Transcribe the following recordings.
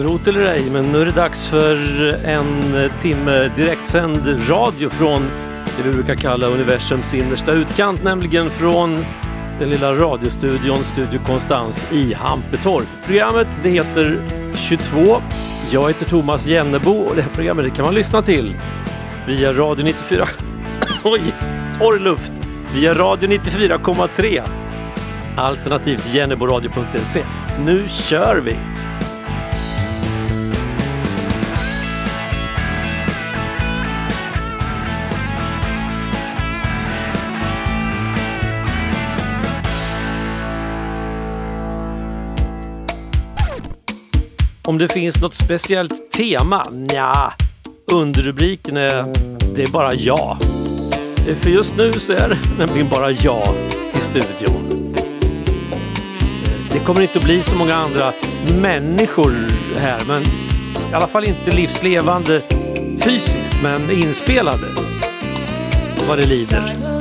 Trot eller ej, men nu är det dags för en timme direktsänd radio från det vi brukar kalla universums innersta utkant, nämligen från den lilla radiostudion Studio Konstans i Hampetorp. Programmet det heter 22. Jag heter Thomas Jennebo och det här programmet det kan man lyssna till via Radio 94. Oj, torr luft! Via Radio 94,3 alternativt jenneboradio.se. Nu kör vi! Om det finns något speciellt tema? Nja, underrubriken är Det är bara jag. För just nu så är det nämligen bara jag i studion. Det kommer inte att bli så många andra människor här, men i alla fall inte livslevande fysiskt, men inspelade vad det lider.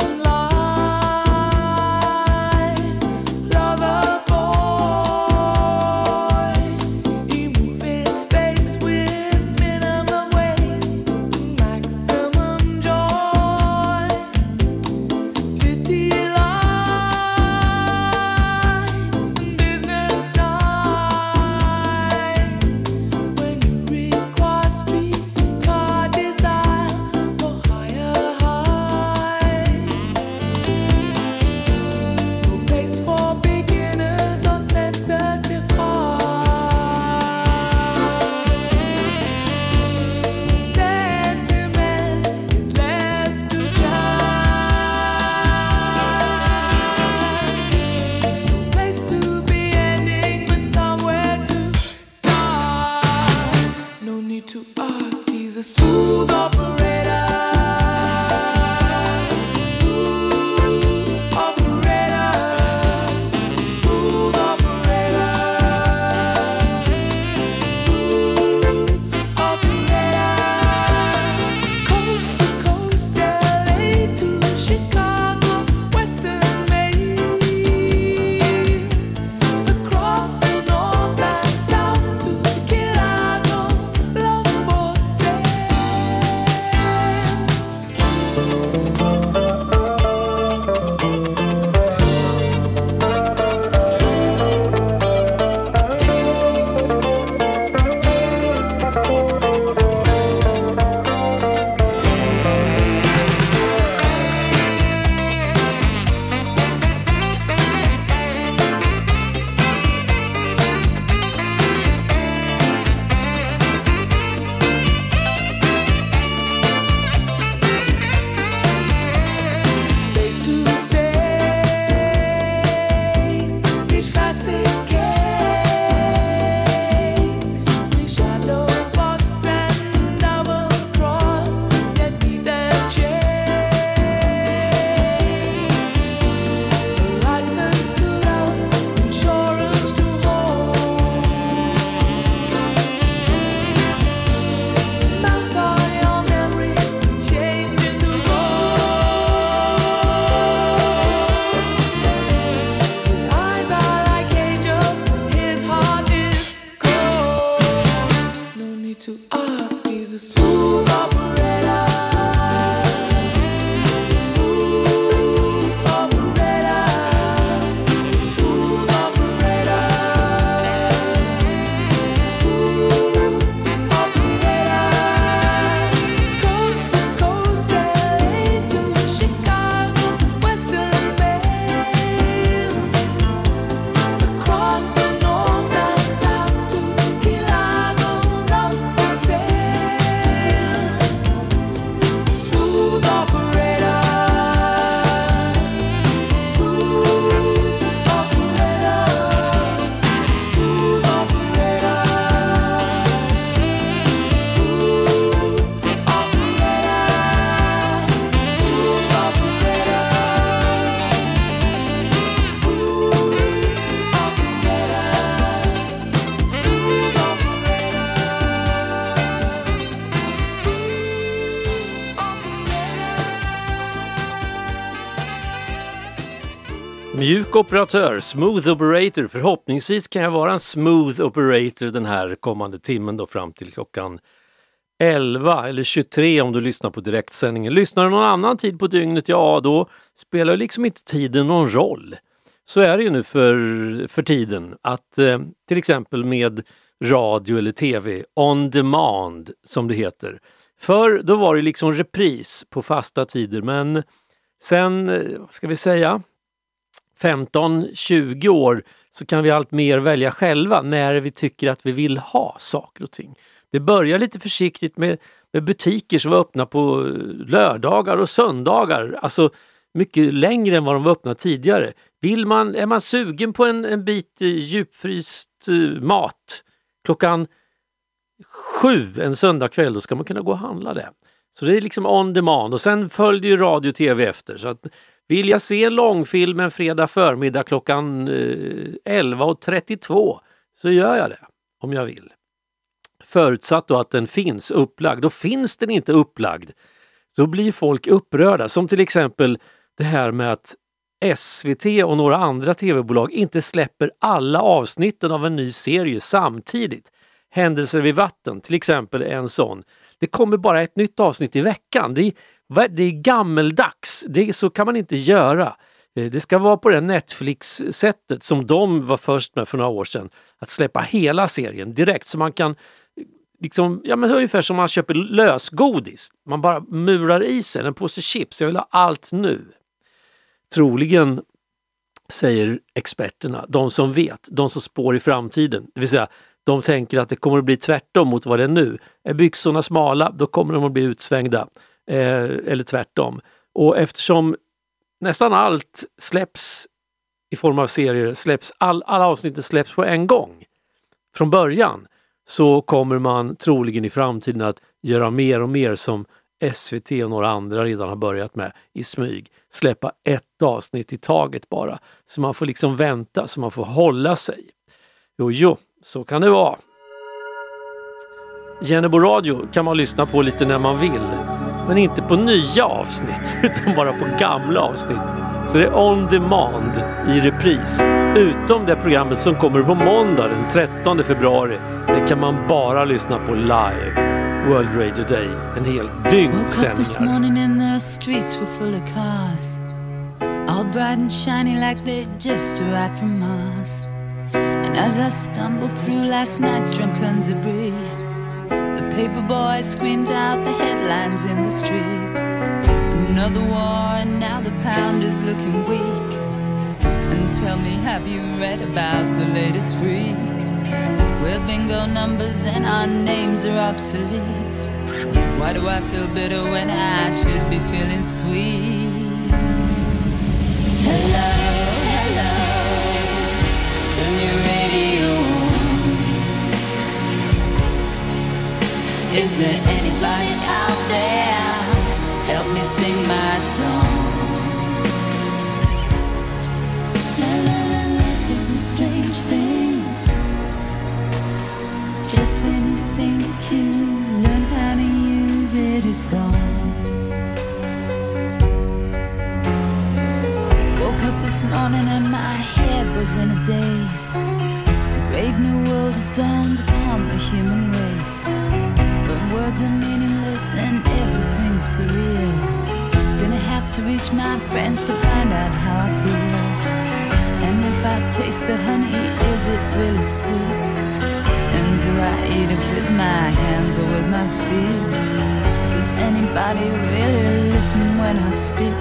Operatör, smooth operator. Förhoppningsvis kan jag vara en smooth operator den här kommande timmen då fram till klockan 11 eller 23 om du lyssnar på direktsändningen. Lyssnar du någon annan tid på dygnet, ja då spelar liksom inte tiden någon roll. Så är det ju nu för, för tiden att eh, till exempel med radio eller tv, on demand som det heter. För då var det liksom repris på fasta tider men sen, eh, vad ska vi säga, 15-20 år så kan vi allt mer välja själva när vi tycker att vi vill ha saker och ting. Det börjar lite försiktigt med, med butiker som var öppna på eh, lördagar och söndagar, alltså mycket längre än vad de var öppna tidigare. Vill man, är man sugen på en, en bit eh, djupfryst eh, mat klockan sju en söndagkväll, då ska man kunna gå och handla det. Så det är liksom on demand och sen följde ju radio och tv efter. Så att vill jag se en långfilm en fredag förmiddag klockan eh, 11.32 så gör jag det om jag vill. Förutsatt då att den finns upplagd. Och finns den inte upplagd så blir folk upprörda. Som till exempel det här med att SVT och några andra tv-bolag inte släpper alla avsnitten av en ny serie samtidigt. Händelser vid vatten till exempel är en sån. Det kommer bara ett nytt avsnitt i veckan. Det är, det är gammeldags. Det, så kan man inte göra. Eh, det ska vara på det Netflix-sättet som de var först med för några år sedan. Att släppa hela serien direkt så man kan eh, liksom, ja men ungefär som man köper lösgodis. Man bara murar i sig en påse chips. Jag vill ha allt nu. Troligen, säger experterna, de som vet, de som spår i framtiden. Det vill säga, de tänker att det kommer att bli tvärtom mot vad det är nu. Är byxorna smala, då kommer de att bli utsvängda. Eh, eller tvärtom. Och eftersom nästan allt släpps i form av serier, släpps, all, alla avsnitten släpps på en gång från början, så kommer man troligen i framtiden att göra mer och mer som SVT och några andra redan har börjat med i smyg. Släppa ett avsnitt i taget bara. Så man får liksom vänta, så man får hålla sig. Jo, jo, så kan det vara. Jennebo radio kan man lyssna på lite när man vill. Men inte på nya avsnitt, utan bara på gamla avsnitt. Så det är on demand i repris. Utom det programmet som kommer på måndag den 13 februari. Det kan man bara lyssna på live. World Radio Day. En hel dygn sändningar. All bright and shiny like they just arrived from Mars. And as I stumbled through last night's drunken debris, the paper boy screamed out the headlines in the street. Another war, and now the pound is looking weak. And tell me, have you read about the latest freak? We're bingo numbers and our names are obsolete. Why do I feel bitter when I should be feeling sweet? Hello, hello, turn your radio Is there anybody out there? Help me sing my song. La la la, life is a strange thing. Just when you think you learn how to use it, it's gone. Woke up this morning and my head was in a daze. A brave new world dawned upon the human race. Words are meaningless and everything's surreal. Gonna have to reach my friends to find out how I feel. And if I taste the honey, is it really sweet? And do I eat it with my hands or with my feet? Does anybody really listen when I speak?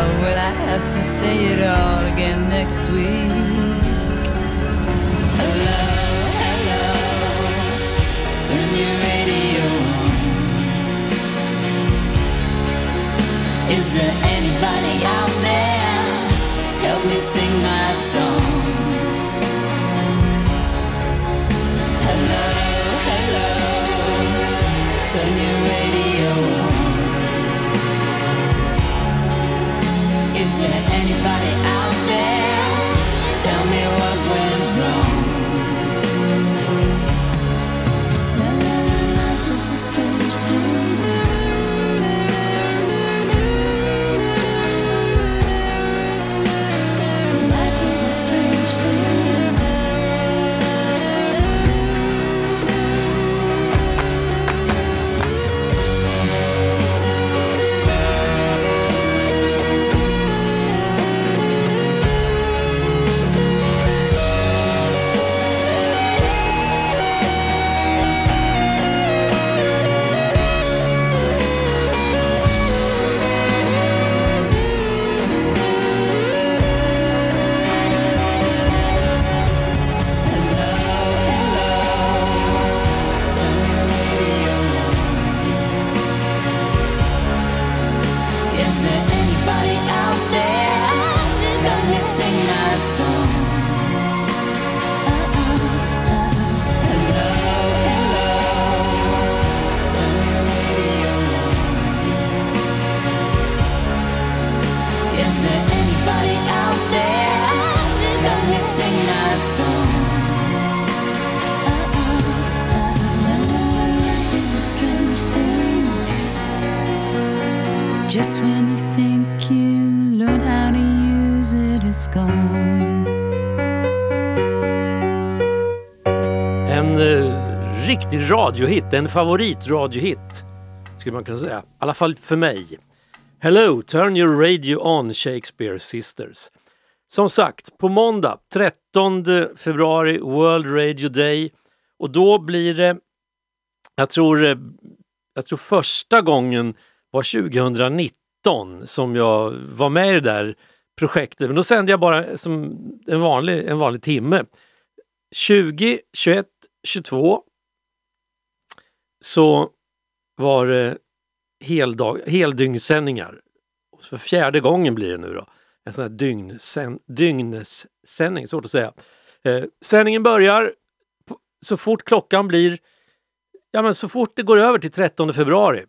Or will I have to say it all again next week? Is there anybody out there? Help me sing my song. Hello, hello, turn your radio on. Is there anybody out there? Tell me what Just when you think you learn how to use it, it's gone. En eh, riktig radiohit, en favoritradiohit skulle man kunna säga. I alla fall för mig. Hello, turn your radio on Shakespeare Sisters. Som sagt, på måndag 13 februari World Radio Day och då blir det, jag tror, eh, jag tror första gången var 2019 som jag var med i det där projektet. Men då sände jag bara som en vanlig, en vanlig timme. 20, 21, 22 så var det heldag, heldygnssändningar. För fjärde gången blir det nu då. En sån här dygnsen, dygnssändning, svårt att säga. Eh, sändningen börjar så fort klockan blir, ja men så fort det går över till 13 februari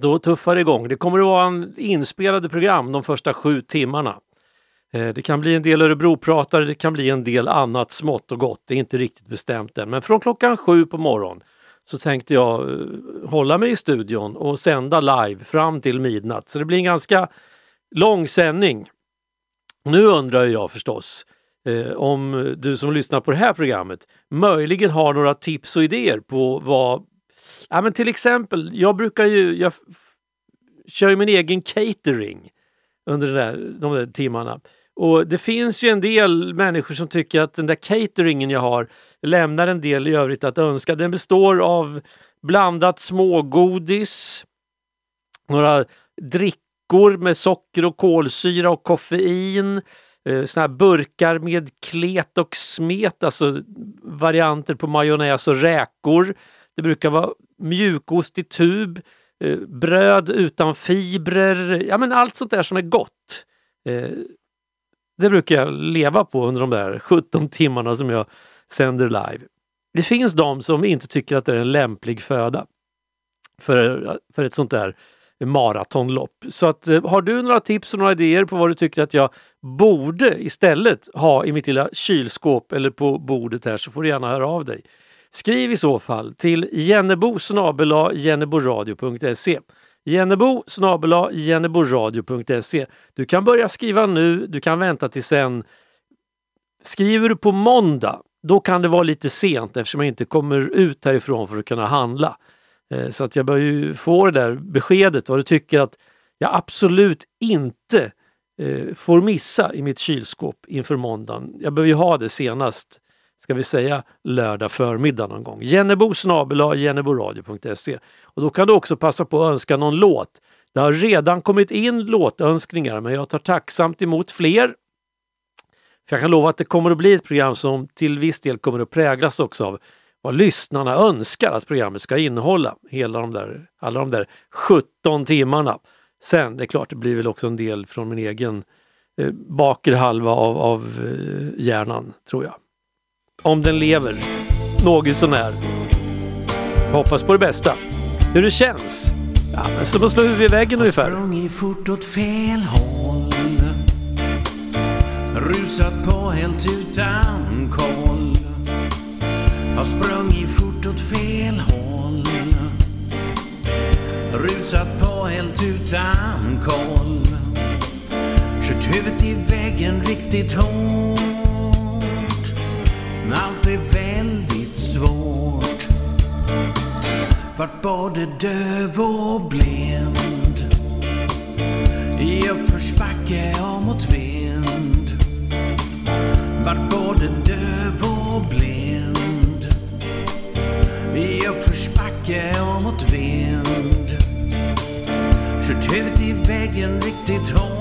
då tuffar det igång. Det kommer att vara en inspelade program de första sju timmarna. Eh, det kan bli en del Örebropratare, det kan bli en del annat smått och gott. Det är inte riktigt bestämt än. Men från klockan sju på morgonen så tänkte jag eh, hålla mig i studion och sända live fram till midnatt. Så det blir en ganska lång sändning. Nu undrar jag förstås eh, om du som lyssnar på det här programmet möjligen har några tips och idéer på vad Ja, men till exempel, jag brukar ju, jag kör ju min egen catering under den där, de där timmarna. Och det finns ju en del människor som tycker att den där cateringen jag har lämnar en del i övrigt att önska. Den består av blandat smågodis, några drickor med socker och kolsyra och koffein, eh, såna här burkar med klet och smet, alltså varianter på majonnäs och räkor. Det brukar vara mjukost i tub, eh, bröd utan fibrer, ja men allt sånt där som är gott. Eh, det brukar jag leva på under de där 17 timmarna som jag sänder live. Det finns de som inte tycker att det är en lämplig föda för, för ett sånt där maratonlopp. Så att, eh, har du några tips och några idéer på vad du tycker att jag borde istället ha i mitt lilla kylskåp eller på bordet här så får du gärna höra av dig. Skriv i så fall till jennebo jenneboradio.se Jennebo jenneboradio.se Du kan börja skriva nu, du kan vänta till sen. Skriver du på måndag, då kan det vara lite sent eftersom jag inte kommer ut härifrån för att kunna handla. Eh, så att jag bör ju få det där beskedet vad du tycker att jag absolut inte eh, får missa i mitt kylskåp inför måndagen. Jag behöver ju ha det senast ska vi säga lördag förmiddag någon gång. Jennebo jenneboradio.se och då kan du också passa på att önska någon låt. Det har redan kommit in låtönskningar men jag tar tacksamt emot fler. För jag kan lova att det kommer att bli ett program som till viss del kommer att präglas också av vad lyssnarna önskar att programmet ska innehålla. Hela de där, alla de där 17 timmarna. Sen, det är klart, det blir väl också en del från min egen eh, bakre halva av, av eh, hjärnan, tror jag om den lever. Något sånär. Hoppas på det bästa. Hur det känns? Ja, men som att slå huvudet i väggen ungefär. Sprungit fort åt fel håll. Rusat på helt utan koll. Har sprungit fort åt fel håll. Rusat på helt utan koll. Kört huvudet i väggen riktigt hårt. Allt är väldigt svårt. Vart både döv och blind. I uppförsbacke och mot vind. Vart både döv och blind. I uppförsbacke och mot vind. Kört huvudet i väggen riktigt hårt.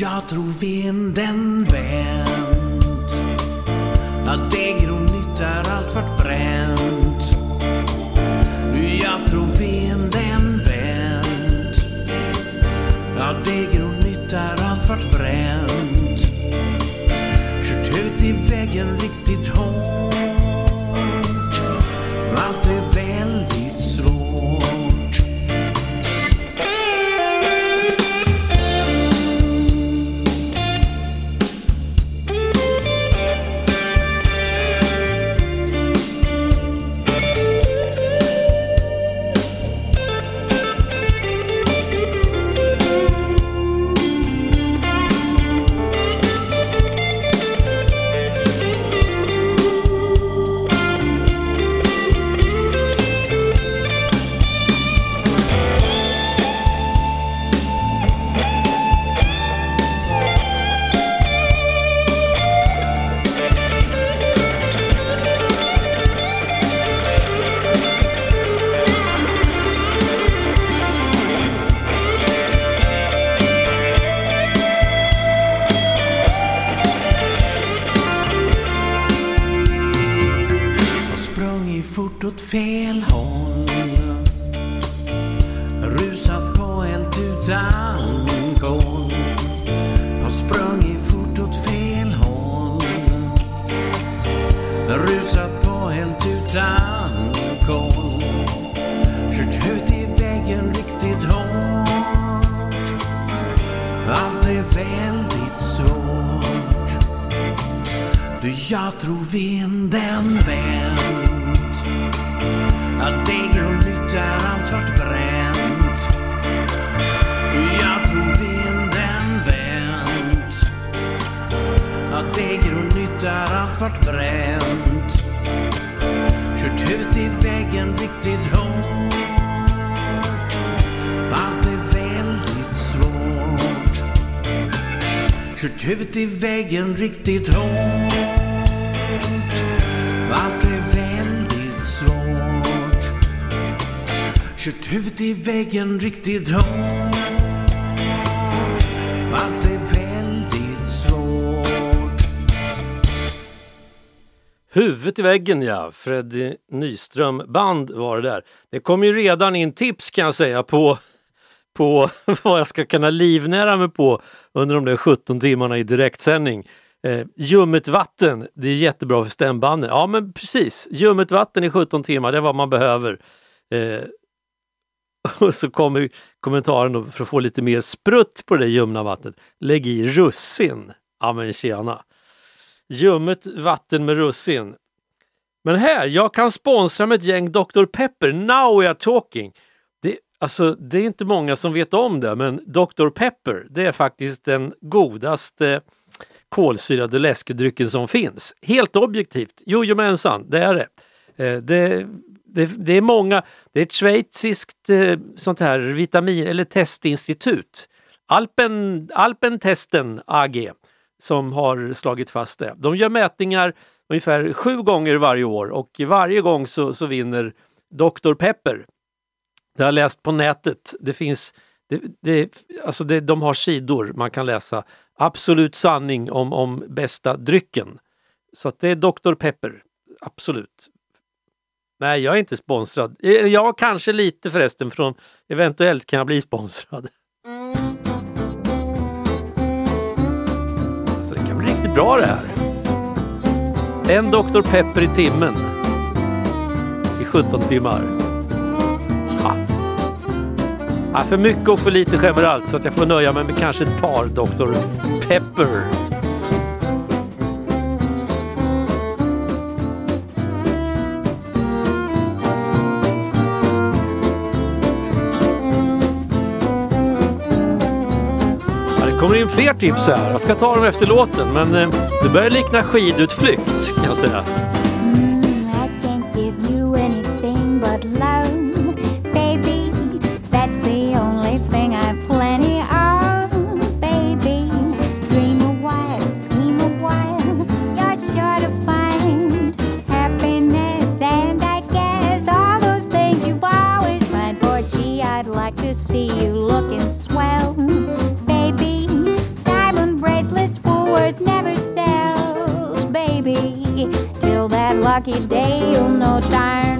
Jag tror vinden vänt Allt nytt nyttar, allt vart bränt. Jag tror vinden vänt Allt nytt nyttar, allt vart bränt. Kört ut i väggen riktigt hårt. Fel. I väggen riktigt hårt. Allt blev väldigt svårt. Kört huvudet i väggen riktigt hårt. Allt blev väldigt svårt. Huvudet i väggen ja, Freddy Nyström band var det där. Det kom ju redan in tips kan jag säga på, på vad jag ska kunna livnära mig på under de där 17 timmarna i direktsändning. Eh, ljummet vatten, det är jättebra för stämbanden. Ja men precis, ljummet vatten i 17 timmar, det är vad man behöver. Eh, och så kommer kommentaren då, för att få lite mer sprutt på det ljumna vattnet. Lägg i russin. Ja men tjena. Ljummet vatten med russin. Men här, jag kan sponsra med ett gäng Dr Pepper. Now we are talking. Alltså, det är inte många som vet om det, men Dr Pepper, det är faktiskt den godaste kolsyrade läskedrycken som finns. Helt objektivt. Jojomensan, det är det. Eh, det, det. Det är många, det är ett schweiziskt eh, sånt här vitamin eller testinstitut. Alpen, Alpentesten AG som har slagit fast det. De gör mätningar ungefär sju gånger varje år och varje gång så, så vinner Dr Pepper. Det har jag läst på nätet. Det finns, det, det, alltså det, de har sidor man kan läsa. Absolut sanning om, om bästa drycken. Så att det är Dr Pepper, absolut. Nej, jag är inte sponsrad. Eh, jag Ja, kanske lite förresten från eventuellt kan jag bli sponsrad. Så det kan bli riktigt bra det här. En Dr Pepper i timmen. I 17 timmar. Ja. Ja, för mycket och för lite skämmer allt så att jag får nöja mig med kanske ett par Dr Pepper. Det kommer in fler tips här. Jag ska ta dem efter låten men eh, det börjar likna skidutflykt kan jag säga. I'd like to see you looking swell, baby. Diamond bracelets, Woolworth never sells, baby. Till that lucky day, you'll know darn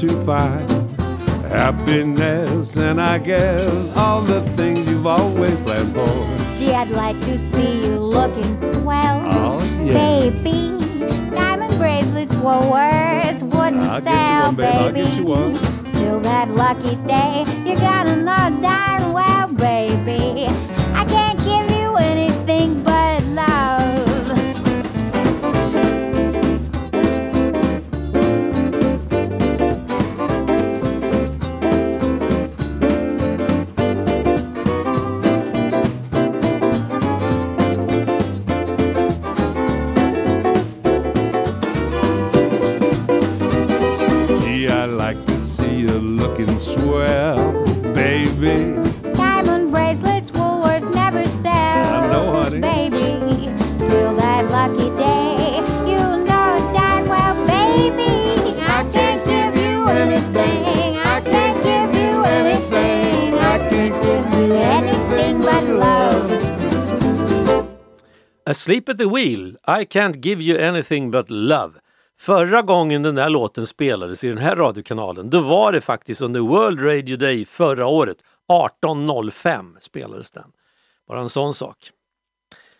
to find happiness, and I guess all the things you've always planned for. Gee, I'd like to see you looking swell. Oh, yeah. Baby, diamond bracelets were worse, wouldn't I'll get you sell, one, babe. I'll baby. get you one. Till that lucky day, you gotta looking swell, baby. Diamond bracelets, Woolworth never sells, I know, honey. baby. Till that lucky day, you know darn well, baby. I can't give you anything. I can't give you anything. I can't give you anything but love. Asleep at the wheel, I can't give you anything but love. Förra gången den där låten spelades i den här radiokanalen, då var det faktiskt under World Radio Day förra året. 18.05 spelades den. Bara en sån sak.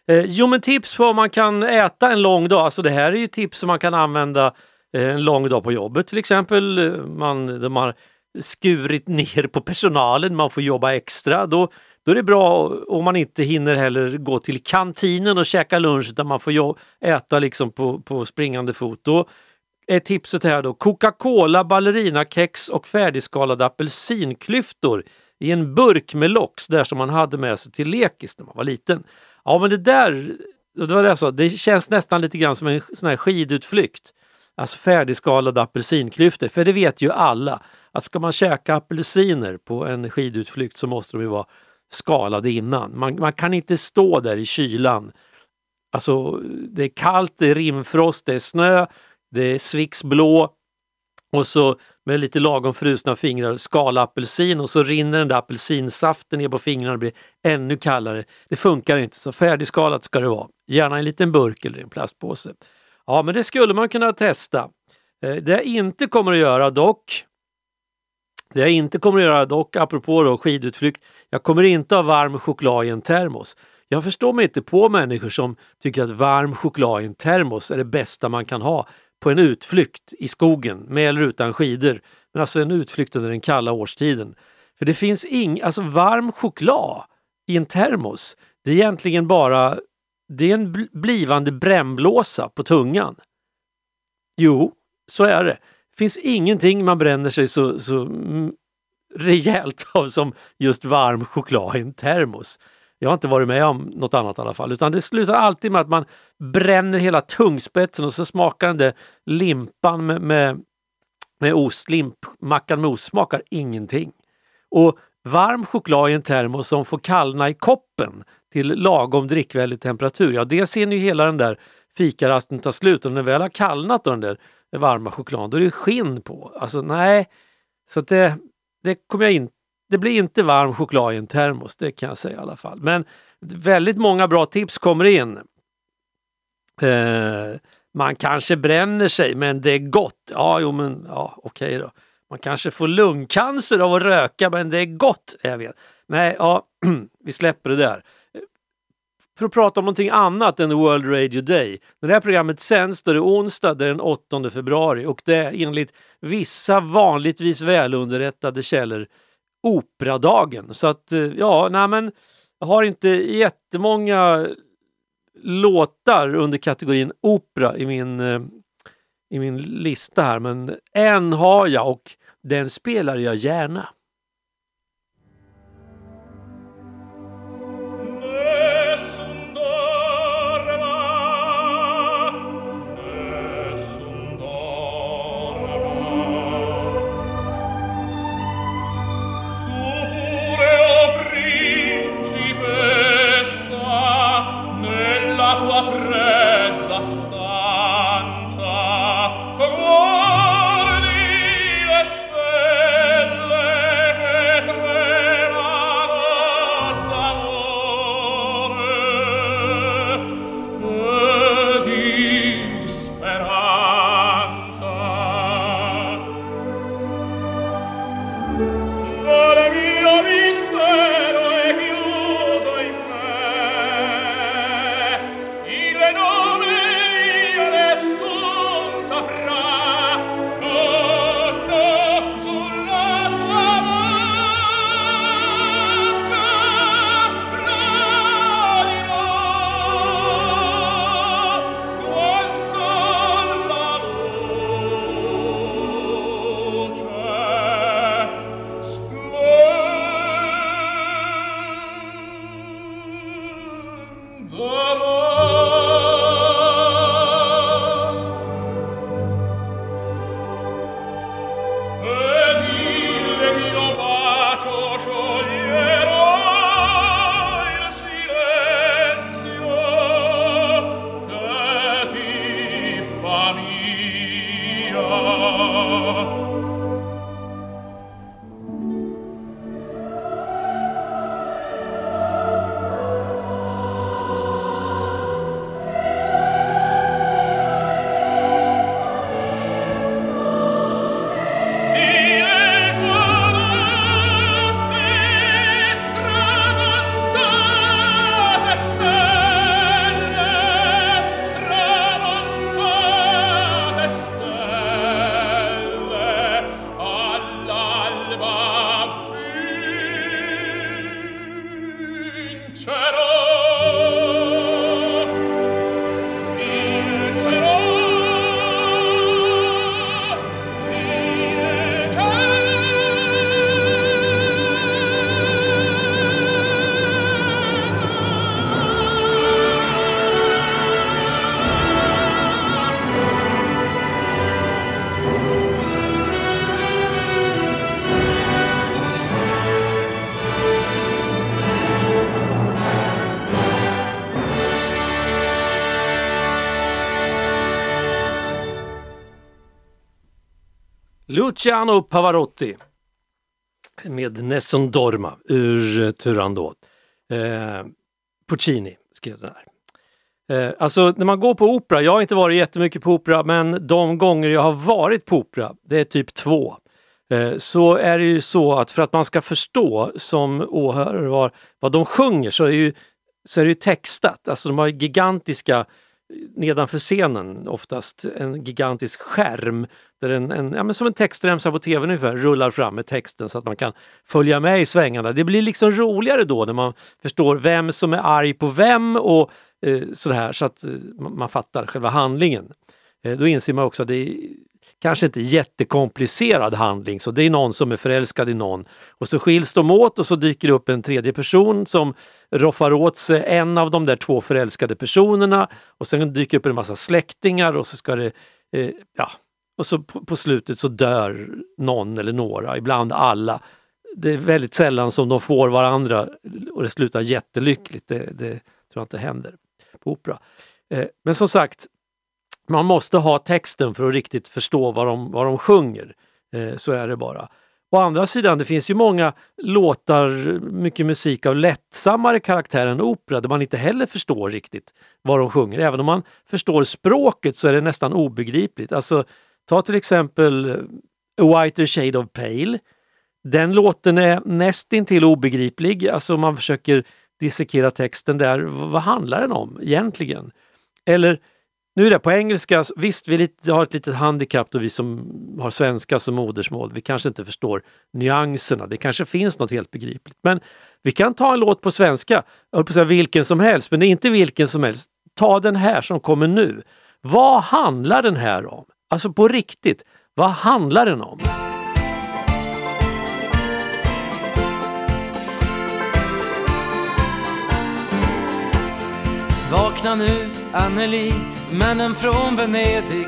Eh, jo men tips på vad man kan äta en lång dag. Alltså det här är ju tips som man kan använda eh, en lång dag på jobbet till exempel. Eh, man, de har skurit ner på personalen, man får jobba extra. Då, då är det bra om man inte hinner heller gå till kantinen och käka lunch utan man får äta liksom på, på springande fot. Då är tipset här då Coca-Cola, ballerinakex och färdigskalade apelsinklyftor i en burk med lox där som man hade med sig till lekis när man var liten. Ja men det där, det var det jag sa, det känns nästan lite grann som en sån här skidutflykt. Alltså färdigskalade apelsinklyftor, för det vet ju alla att ska man käka apelsiner på en skidutflykt så måste de ju vara skalade innan. Man, man kan inte stå där i kylan. Alltså det är kallt, det är rimfrost, det är snö, det är Swix blå och så med lite lagom frusna fingrar skala apelsin och så rinner den där apelsinsaften ner på fingrarna och blir ännu kallare. Det funkar inte, så färdigskalat ska det vara. Gärna en liten burk eller en plastpåse. Ja, men det skulle man kunna testa. Eh, det jag inte kommer att göra dock, det jag inte kommer att göra dock, apropå då skidutflykt, jag kommer inte ha varm choklad i en termos. Jag förstår mig inte på människor som tycker att varm choklad i en termos är det bästa man kan ha på en utflykt i skogen, med eller utan skidor. Men alltså en utflykt under den kalla årstiden. För det finns ing, alltså varm choklad i en termos, det är egentligen bara det är en blivande brännblåsa på tungan. Jo, så är det. Det finns ingenting man bränner sig så, så mm, rejält av som just varm choklad i en termos. Jag har inte varit med om något annat i alla fall, utan det slutar alltid med att man bränner hela tungspetsen och så smakar den där limpan med, med, med ost, limpmackan med ost smakar ingenting. Och varm choklad i en termos som får kallna i koppen till lagom drickvänlig temperatur, ja det ser ni ju hela den där fikarasten ta slut och när den väl har kallnat då, den där varma chokladen, då är det skinn på. Alltså nej, så att det, det kommer jag in, det blir inte varm choklad i en termos, det kan jag säga i alla fall. Men väldigt många bra tips kommer in. Eh, man kanske bränner sig, men det är gott. Ja, jo, men ja, okej då. Man kanske får lungcancer av att röka, men det är gott. Jag vet. Nej, ja, vi släpper det där. För att prata om någonting annat än World Radio Day. När det här programmet sänds då är det onsdag den 8 februari och det är enligt vissa vanligtvis välunderrättade källor operadagen. Så att, eh, ja, nej men jag har inte jättemånga låtar under kategorin opera i min, eh, i min lista här, men en har jag och den spelar jag gärna. Luciano Pavarotti med Nessun Dorma ur eh, Turandot. Eh, Puccini skrev den här. Eh, alltså när man går på opera, jag har inte varit jättemycket på opera men de gånger jag har varit på opera, det är typ två, eh, så är det ju så att för att man ska förstå som åhörare vad, vad de sjunger så är, ju, så är det ju textat. Alltså de har gigantiska nedanför scenen oftast en gigantisk skärm där en, en ja, men som en textremsa på tv ungefär rullar fram med texten så att man kan följa med i svängarna. Det blir liksom roligare då när man förstår vem som är arg på vem och eh, sådär så att eh, man fattar själva handlingen. Eh, då inser man också att det är kanske inte jättekomplicerad handling, så det är någon som är förälskad i någon och så skiljs de åt och så dyker det upp en tredje person som roffar åt sig en av de där två förälskade personerna och sen dyker upp en massa släktingar och så ska det, eh, ja, och så på, på, slutet så dör någon eller några, ibland alla. Det är väldigt sällan som de får varandra och det slutar jättelyckligt. Det, det tror jag inte händer på opera. Eh, men som sagt, man måste ha texten för att riktigt förstå vad de, vad de sjunger. Eh, så är det bara. Å andra sidan, det finns ju många låtar, mycket musik av lättsammare karaktär än opera där man inte heller förstår riktigt vad de sjunger. Även om man förstår språket så är det nästan obegripligt. Alltså, ta till exempel eh, A Whiter Shade of Pale. Den låten är nästintill obegriplig. Alltså man försöker dissekera texten där. Vad handlar den om egentligen? Eller nu är det på engelska, visst vi har ett litet handikapp då vi som har svenska som modersmål, vi kanske inte förstår nyanserna, det kanske finns något helt begripligt. Men vi kan ta en låt på svenska, jag på säga vilken som helst, men det är inte vilken som helst. Ta den här som kommer nu. Vad handlar den här om? Alltså på riktigt, vad handlar den om? Vakna nu, Anneli Männen från Venedig,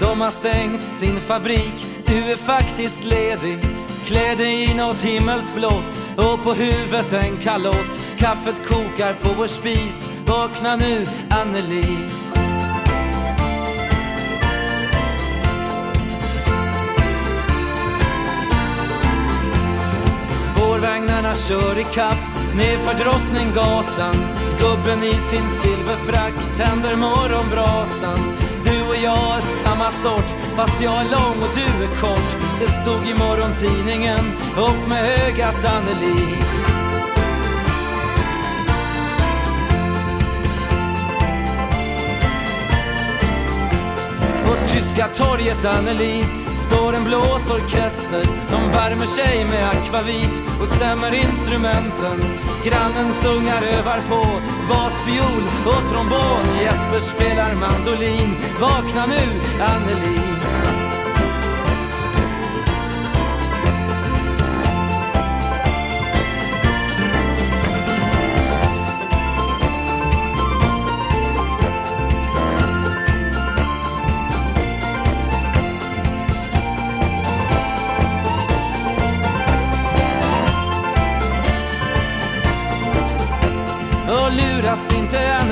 de har stängt sin fabrik. Du är faktiskt ledig. Klä dig i något himmelsblått och på huvudet en kalott. Kaffet kokar på vår spis. Vakna nu, Anneli. Spårvagnarna kör i kapp nerför Drottninggatan. Gubben i sin silverfrack tänder morgonbrasan. Du och jag är samma sort fast jag är lång och du är kort. Det stod i morgontidningen, upp med ögat Anneli På torget Anneli står en blåsorkester De värmer sig med akvavit och stämmer instrumenten. Grannens ungar övar på basfiol och trombon. Jesper spelar mandolin. Vakna nu, Anneli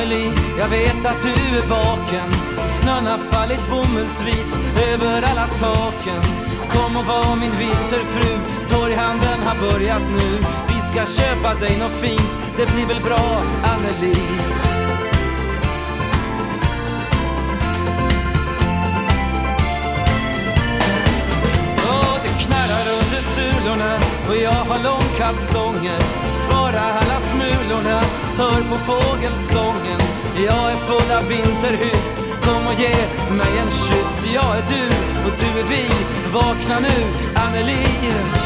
Anneli, jag vet att du är vaken. Snön har fallit bomullsvit över alla taken. Kom och var min vinterfru, torghandeln har börjat nu. Vi ska köpa dig något fint, det blir väl bra Anneli. det knarrar under sulorna och jag har långkalsonger. Spara alla smulorna hör på fågelsången. Jag är full av vinterhyss Kom och ge mig en kyss. Jag är du och du är vi. Vakna nu, Annelie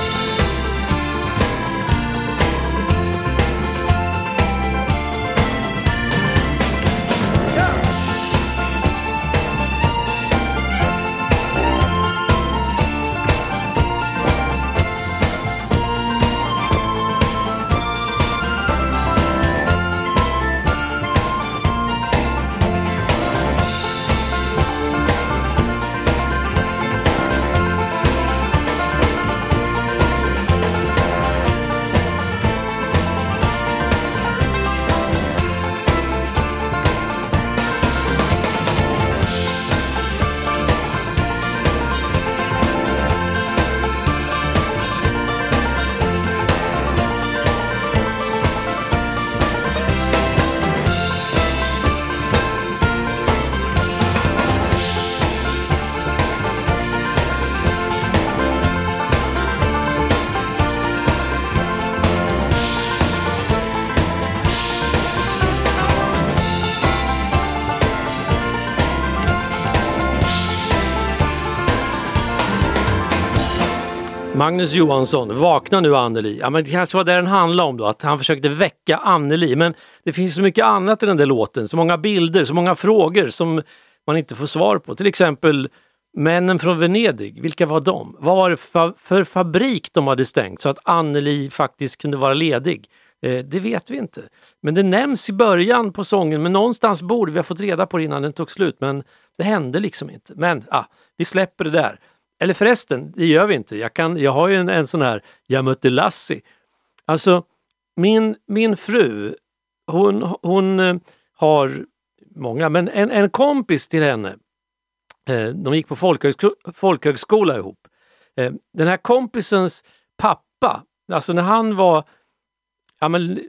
Magnus Johansson, vakna nu Anneli. Ja, men det kanske var det den handlade om då, att han försökte väcka Anneli. Men det finns så mycket annat i den där låten, så många bilder, så många frågor som man inte får svar på. Till exempel Männen från Venedig, vilka var de? Vad var det för, för fabrik de hade stängt så att Anneli faktiskt kunde vara ledig? Eh, det vet vi inte. Men det nämns i början på sången, men någonstans borde vi ha fått reda på det innan den tog slut. Men det hände liksom inte. Men ah, vi släpper det där. Eller förresten, det gör vi inte. Jag, kan, jag har ju en, en sån här Jag mötte Lassie. Alltså, min, min fru, hon, hon eh, har många, men en, en kompis till henne, eh, de gick på folkhögsko folkhögskola ihop. Eh, den här kompisens pappa, alltså när han var ja, men,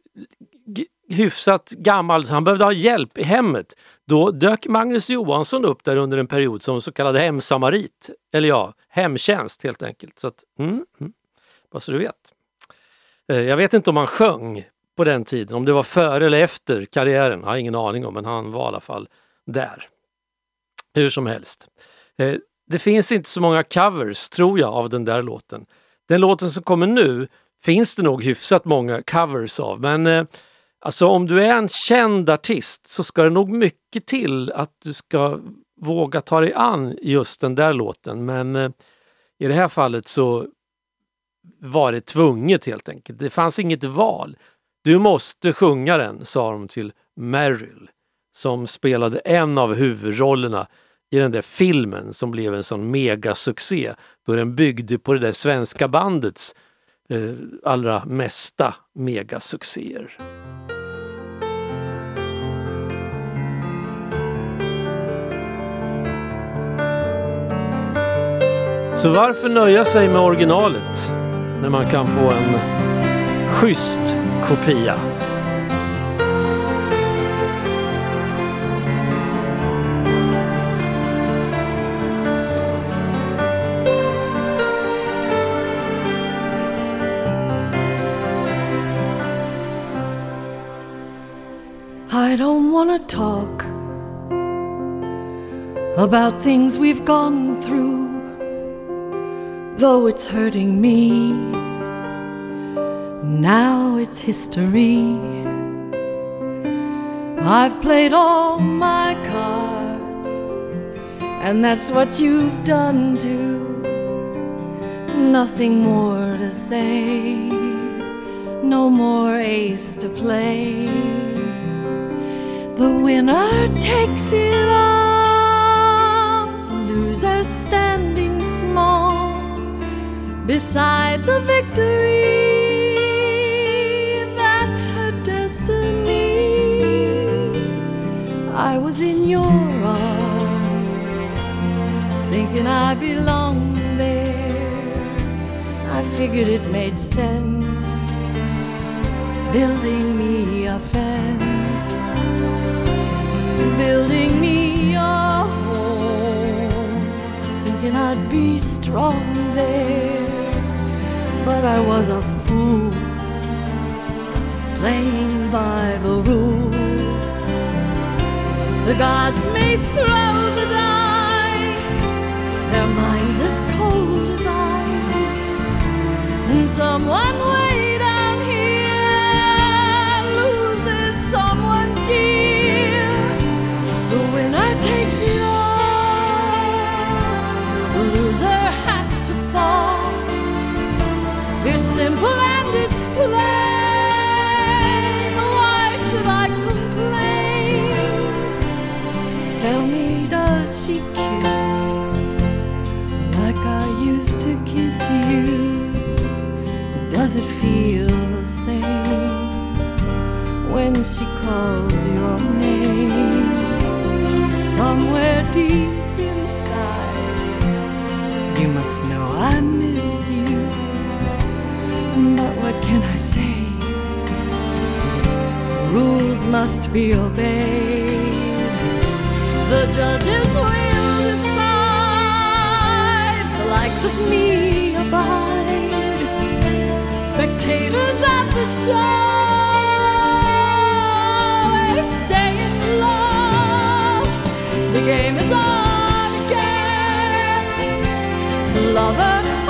hyfsat gammal, så han behövde ha hjälp i hemmet. Då dök Magnus Johansson upp där under en period som så kallad hemsamarit. Eller ja, hemtjänst helt enkelt. Så att, mm, mm, bara så du vet. Eh, jag vet inte om han sjöng på den tiden, om det var före eller efter karriären, jag har ingen aning om, men han var i alla fall där. Hur som helst. Eh, det finns inte så många covers, tror jag, av den där låten. Den låten som kommer nu finns det nog hyfsat många covers av, men eh, alltså om du är en känd artist så ska det nog mycket till att du ska våga ta dig an just den där låten. Men eh, i det här fallet så var det tvunget helt enkelt. Det fanns inget val. Du måste sjunga den, sa de till Meryl som spelade en av huvudrollerna i den där filmen som blev en sån megasuccé då den byggde på det där svenska bandets eh, allra mesta megasuccéer. Så varför nöja sig med originalet när man kan få en schysst kopia? I don't wanna talk about things we've gone through, though it's hurting me. Now it's history. I've played all my cards, and that's what you've done too. Nothing more to say, no more ace to play. The winner takes it all, the loser standing small beside the victory. That's her destiny. I was in your arms, thinking I belonged there. I figured it made sense, building me a fence building me a home, thinking I'd be strong there. But I was a fool, playing by the rules. The gods may throw the dice, their minds as cold as ice, and someone way simple and it's plain. Why should I complain? Tell me, does she kiss like I used to kiss you? Does it feel the same when she calls your name? somewhere deep inside. You must know I miss you. But what can I say? Rules must be obeyed. The judges will decide. The likes of me abide. Spectators at the show. Stay in love. The game is on again. Lover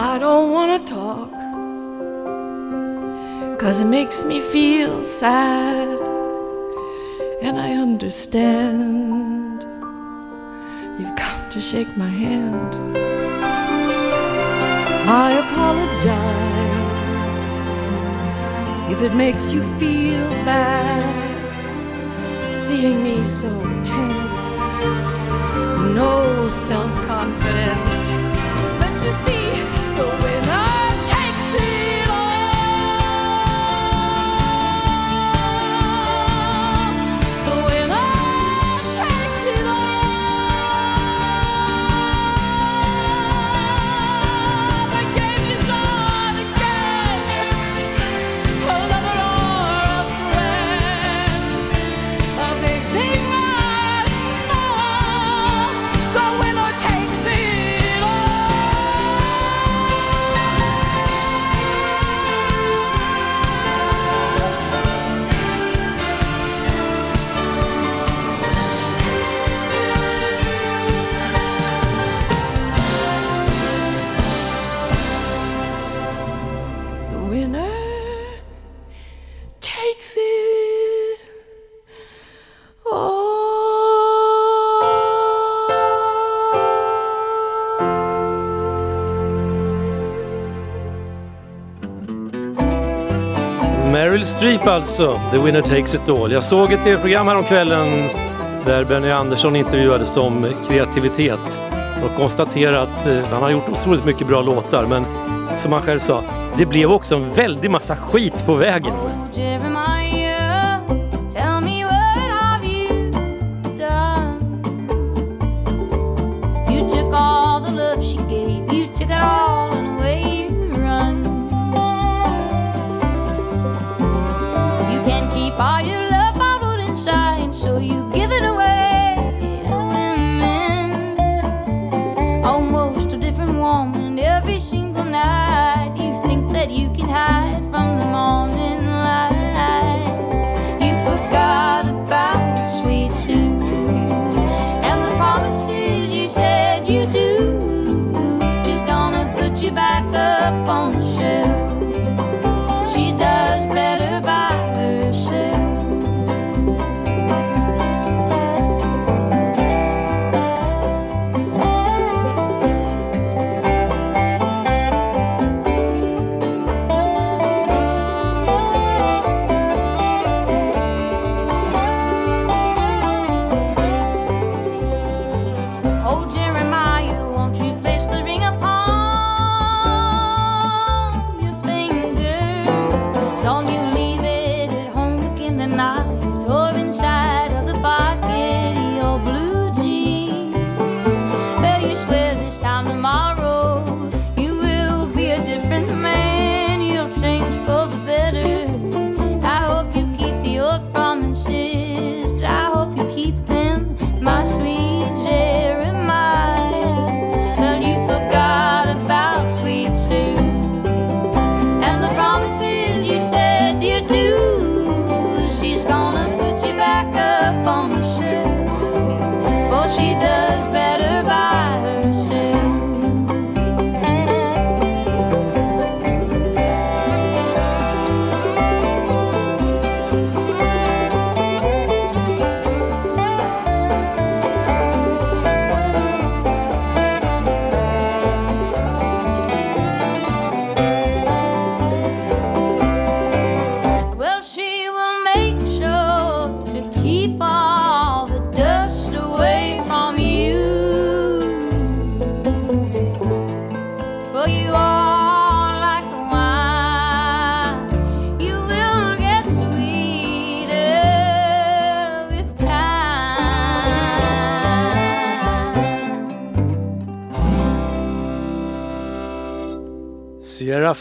I don't want to talk. Cause it makes me feel sad. And I understand. You've come to shake my hand. I apologize if it makes you feel bad seeing me so tense, no self confidence. But you see, the winner Meryl Streep alltså, The Winner Takes It All. Jag såg ett tv-program häromkvällen där Benny Andersson intervjuades om kreativitet och konstaterade att eh, han har gjort otroligt mycket bra låtar men som han själv sa, det blev också en väldig massa skit på vägen.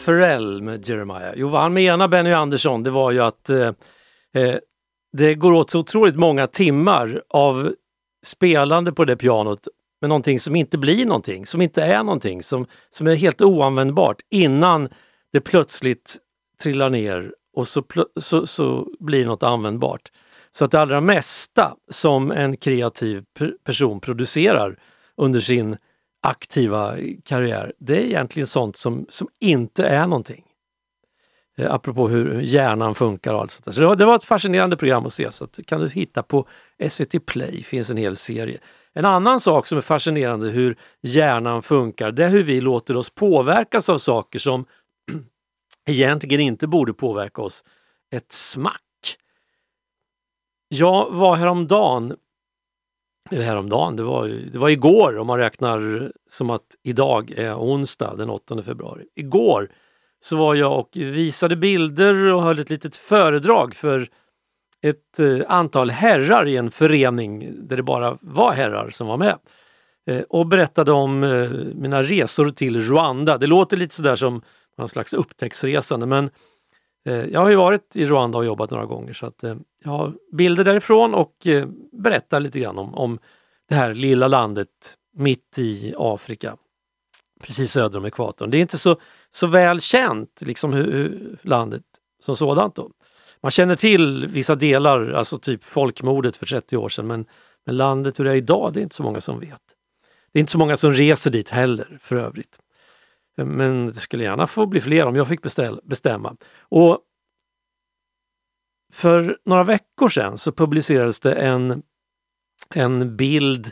Ferrell med Jeremiah. Jo, vad han menar Benny Andersson, det var ju att eh, eh, det går åt så otroligt många timmar av spelande på det pianot med någonting som inte blir någonting, som inte är någonting, som, som är helt oanvändbart innan det plötsligt trillar ner och så, så, så blir något användbart. Så att det allra mesta som en kreativ person producerar under sin aktiva karriär, det är egentligen sånt som, som inte är någonting. Eh, apropå hur hjärnan funkar och allt sånt där. Så det var, det var ett fascinerande program att se. Så att, kan du hitta på SVT Play, finns en hel serie. En annan sak som är fascinerande hur hjärnan funkar, det är hur vi låter oss påverkas av saker som egentligen inte borde påverka oss ett smack. Jag var häromdagen, eller häromdagen, det var, det var igår om man räknar som att idag är onsdag den 8 februari. Igår så var jag och visade bilder och höll ett litet föredrag för ett eh, antal herrar i en förening där det bara var herrar som var med. Eh, och berättade om eh, mina resor till Rwanda. Det låter lite sådär som någon slags upptäcktsresande men jag har ju varit i Rwanda och jobbat några gånger så att jag har bilder därifrån och eh, berättar lite grann om, om det här lilla landet mitt i Afrika. Precis söder om ekvatorn. Det är inte så, så väl känt liksom hur, hur landet som sådant. Då. Man känner till vissa delar, alltså typ folkmordet för 30 år sedan men, men landet hur det är idag, det är inte så många som vet. Det är inte så många som reser dit heller för övrigt. Men det skulle gärna få bli fler om jag fick beställ, bestämma. Och för några veckor sedan så publicerades det en, en bild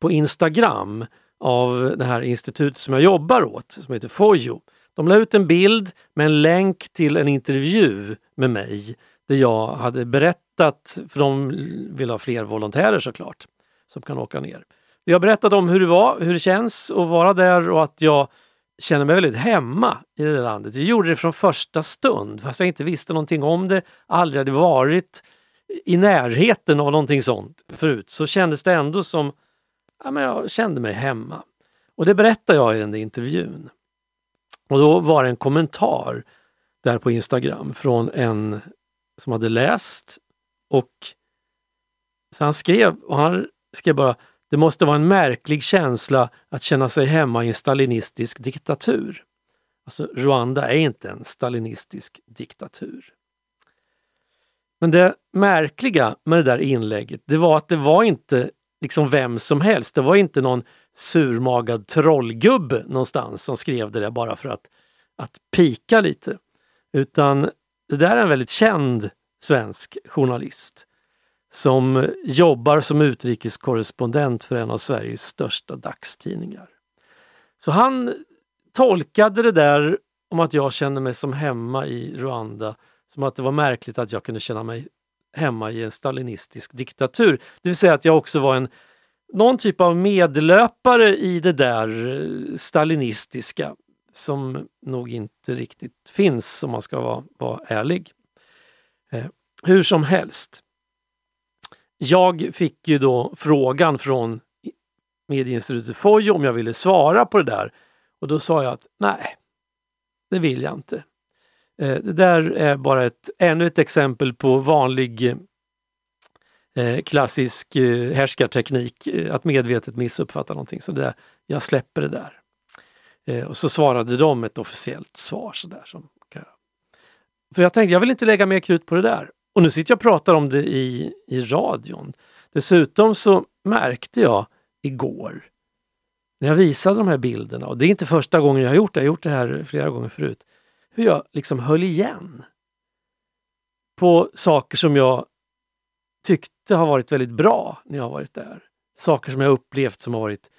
på Instagram av det här institutet som jag jobbar åt, som heter Fojo. De la ut en bild med en länk till en intervju med mig där jag hade berättat, för de vill ha fler volontärer såklart, som kan åka ner. Jag berättade om hur det var, hur det känns att vara där och att jag känner mig väldigt hemma i det landet. Jag gjorde det från första stund fast jag inte visste någonting om det, aldrig hade varit i närheten av någonting sånt förut så kändes det ändå som ja, men jag kände mig hemma. Och det berättar jag i den där intervjun. Och då var det en kommentar där på Instagram från en som hade läst och så han skrev, och han skrev bara det måste vara en märklig känsla att känna sig hemma i en stalinistisk diktatur. Alltså Rwanda är inte en stalinistisk diktatur. Men det märkliga med det där inlägget, det var att det var inte liksom vem som helst. Det var inte någon surmagad trollgubbe någonstans som skrev det där bara för att, att pika lite. Utan det där är en väldigt känd svensk journalist som jobbar som utrikeskorrespondent för en av Sveriges största dagstidningar. Så han tolkade det där om att jag kände mig som hemma i Rwanda som att det var märkligt att jag kunde känna mig hemma i en stalinistisk diktatur. Det vill säga att jag också var en någon typ av medlöpare i det där eh, stalinistiska som nog inte riktigt finns om man ska vara, vara ärlig. Eh, hur som helst. Jag fick ju då frågan från Medieinstitutet Fojo om jag ville svara på det där och då sa jag att nej, det vill jag inte. Eh, det där är bara ett, ännu ett exempel på vanlig eh, klassisk eh, härskarteknik, eh, att medvetet missuppfatta någonting. Så det där, jag släpper det där. Eh, och så svarade de ett officiellt svar. Så där, som, för jag tänkte, jag vill inte lägga mer krut på det där. Och nu sitter jag och pratar om det i, i radion. Dessutom så märkte jag igår när jag visade de här bilderna, och det är inte första gången jag har gjort det, jag har gjort det här flera gånger förut, hur jag liksom höll igen på saker som jag tyckte har varit väldigt bra när jag har varit där. Saker som jag upplevt som har varit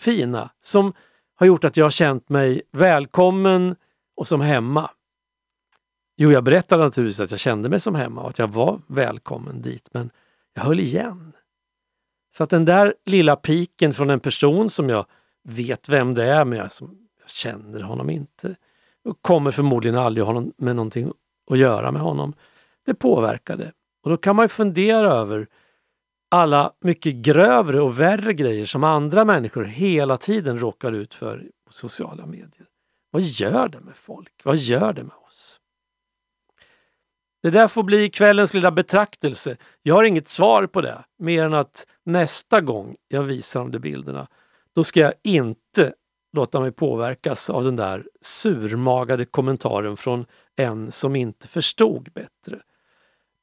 fina, som har gjort att jag har känt mig välkommen och som hemma. Jo, jag berättade naturligtvis att jag kände mig som hemma och att jag var välkommen dit, men jag höll igen. Så att den där lilla piken från en person som jag vet vem det är, men jag, som, jag känner honom inte och kommer förmodligen aldrig ha med någonting att göra med honom. Det påverkade. Och då kan man ju fundera över alla mycket grövre och värre grejer som andra människor hela tiden råkar ut för på sociala medier. Vad gör det med folk? Vad gör det med oss? Det där får bli kvällens lilla betraktelse. Jag har inget svar på det, mer än att nästa gång jag visar de där bilderna, då ska jag inte låta mig påverkas av den där surmagade kommentaren från en som inte förstod bättre.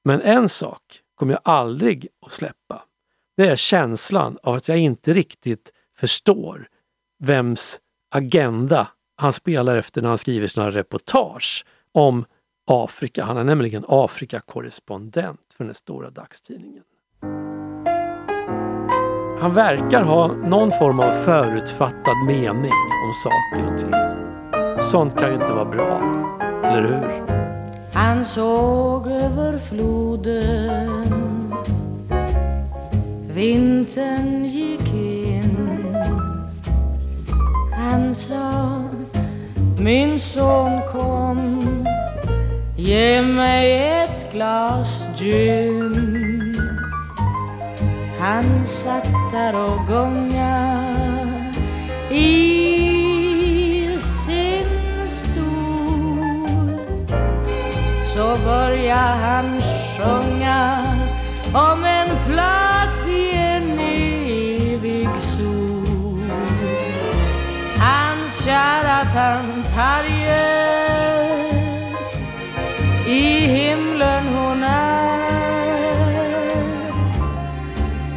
Men en sak kommer jag aldrig att släppa. Det är känslan av att jag inte riktigt förstår vems agenda han spelar efter när han skriver sina reportage om Afrika. Han är nämligen Afrikakorrespondent för den stora dagstidningen. Han verkar ha någon form av förutfattad mening om saker och ting. Sånt kan ju inte vara bra, eller hur? Han såg över floden Vintern gick in Han sa Min son kom Ge mig ett glas gin. Han satt där och gunga i sin stol. Så börja han sjunga om en plats i en evig sol. Hans kära tant Harriet i himlen hon är.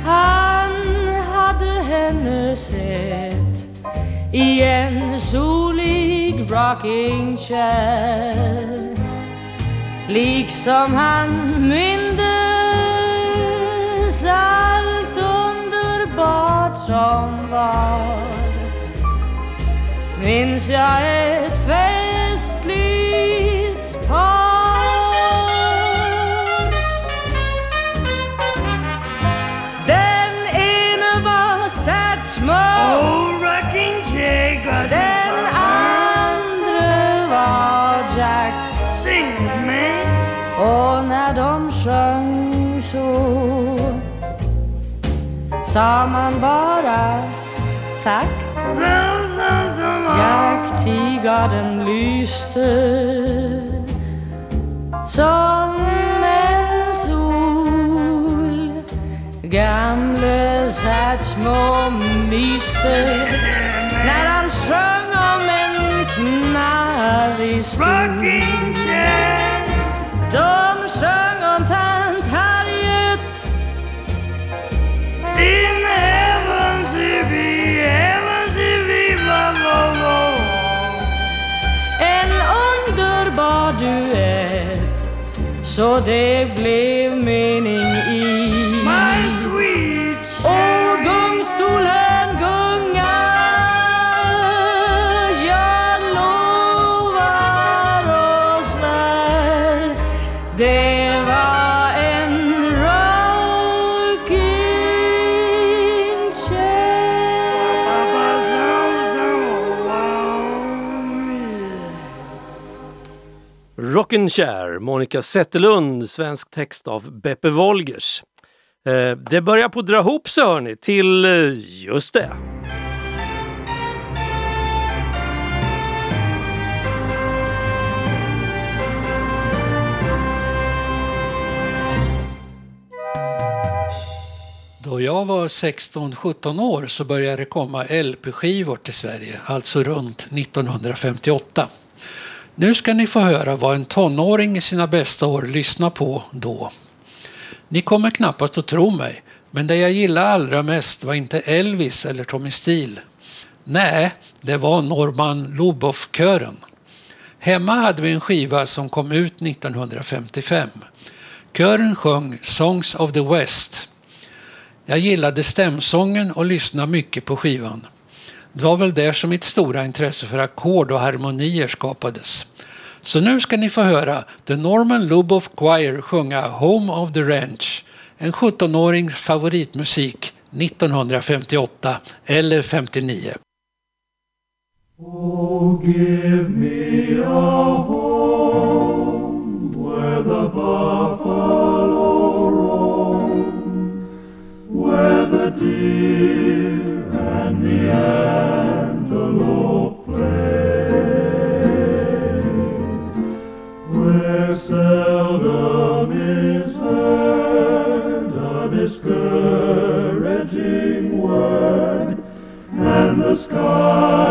Han hade henne sett i en solig rocking chair. Liksom han mindes allt underbart som var. Minns jag ett festligt par de sjöng så. Sa man bara tack. Som, som, som. Jack Tigarden lyste Som en sol. Gamle Satchmo myste När han sjöng om en knarrig stol de sjöng om tant Harriet In heaven she be, heaven she be, la, la, la. En underbar duett Så det blev mening Rockin' Monica Zetterlund, svensk text av Beppe Wolgers. Eh, det börjar på att dra ihop sig hörni, till eh, just det. Då jag var 16-17 år så började det komma LP-skivor till Sverige, alltså runt 1958. Nu ska ni få höra vad en tonåring i sina bästa år lyssnar på då. Ni kommer knappast att tro mig, men det jag gillade allra mest var inte Elvis eller Tommy Steele. Nej, det var Norman Luboff-kören. Hemma hade vi en skiva som kom ut 1955. Kören sjöng Songs of the West. Jag gillade stämsången och lyssnade mycket på skivan. Det var väl där som mitt stora intresse för ackord och harmonier skapades. Så nu ska ni få höra The Norman Luboff Choir sjunga Home of the Ranch, en 17-årings favoritmusik 1958 eller 59. Oh, give me a home where the buffalo discouraging word and the skies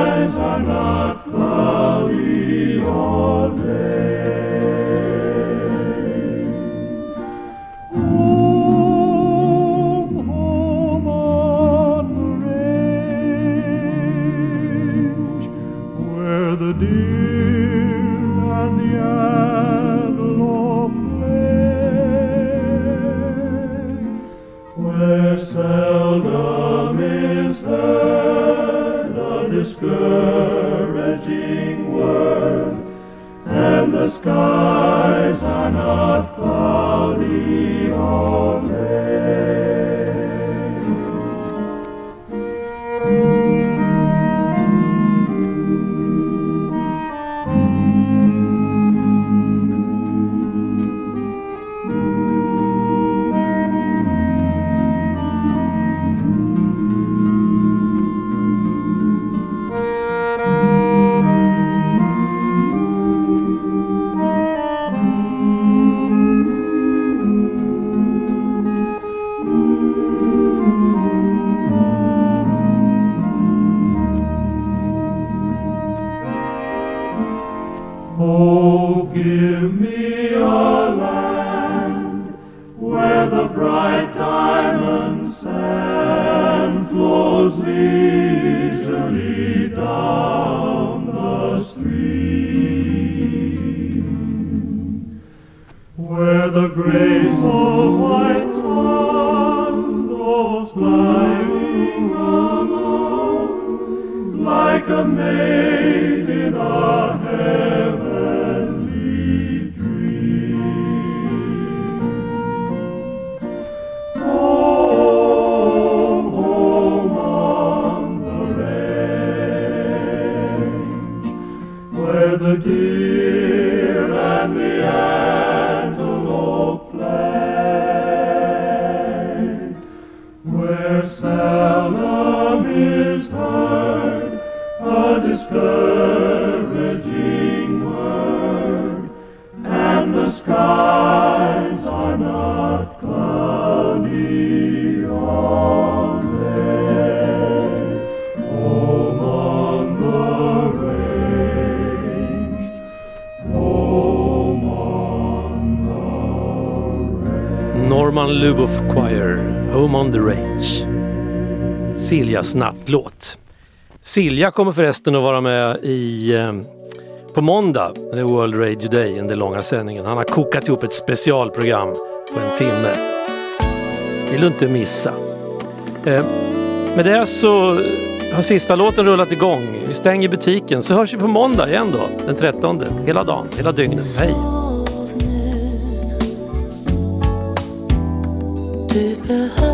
låt. Silja kommer förresten att vara med i, eh, på måndag, när det är World Radio Day, den långa sändningen. Han har kokat ihop ett specialprogram på en timme. vill du inte missa. Eh, med det så har sista låten rullat igång. Vi stänger butiken så hörs vi på måndag igen då, den 13. Hela dagen, hela dygnet. Hej! Du behöver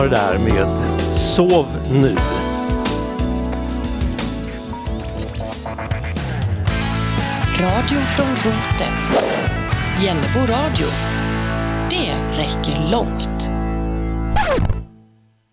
var det där med Sov nu. Radio från roten. Jennebo radio. Det räcker långt.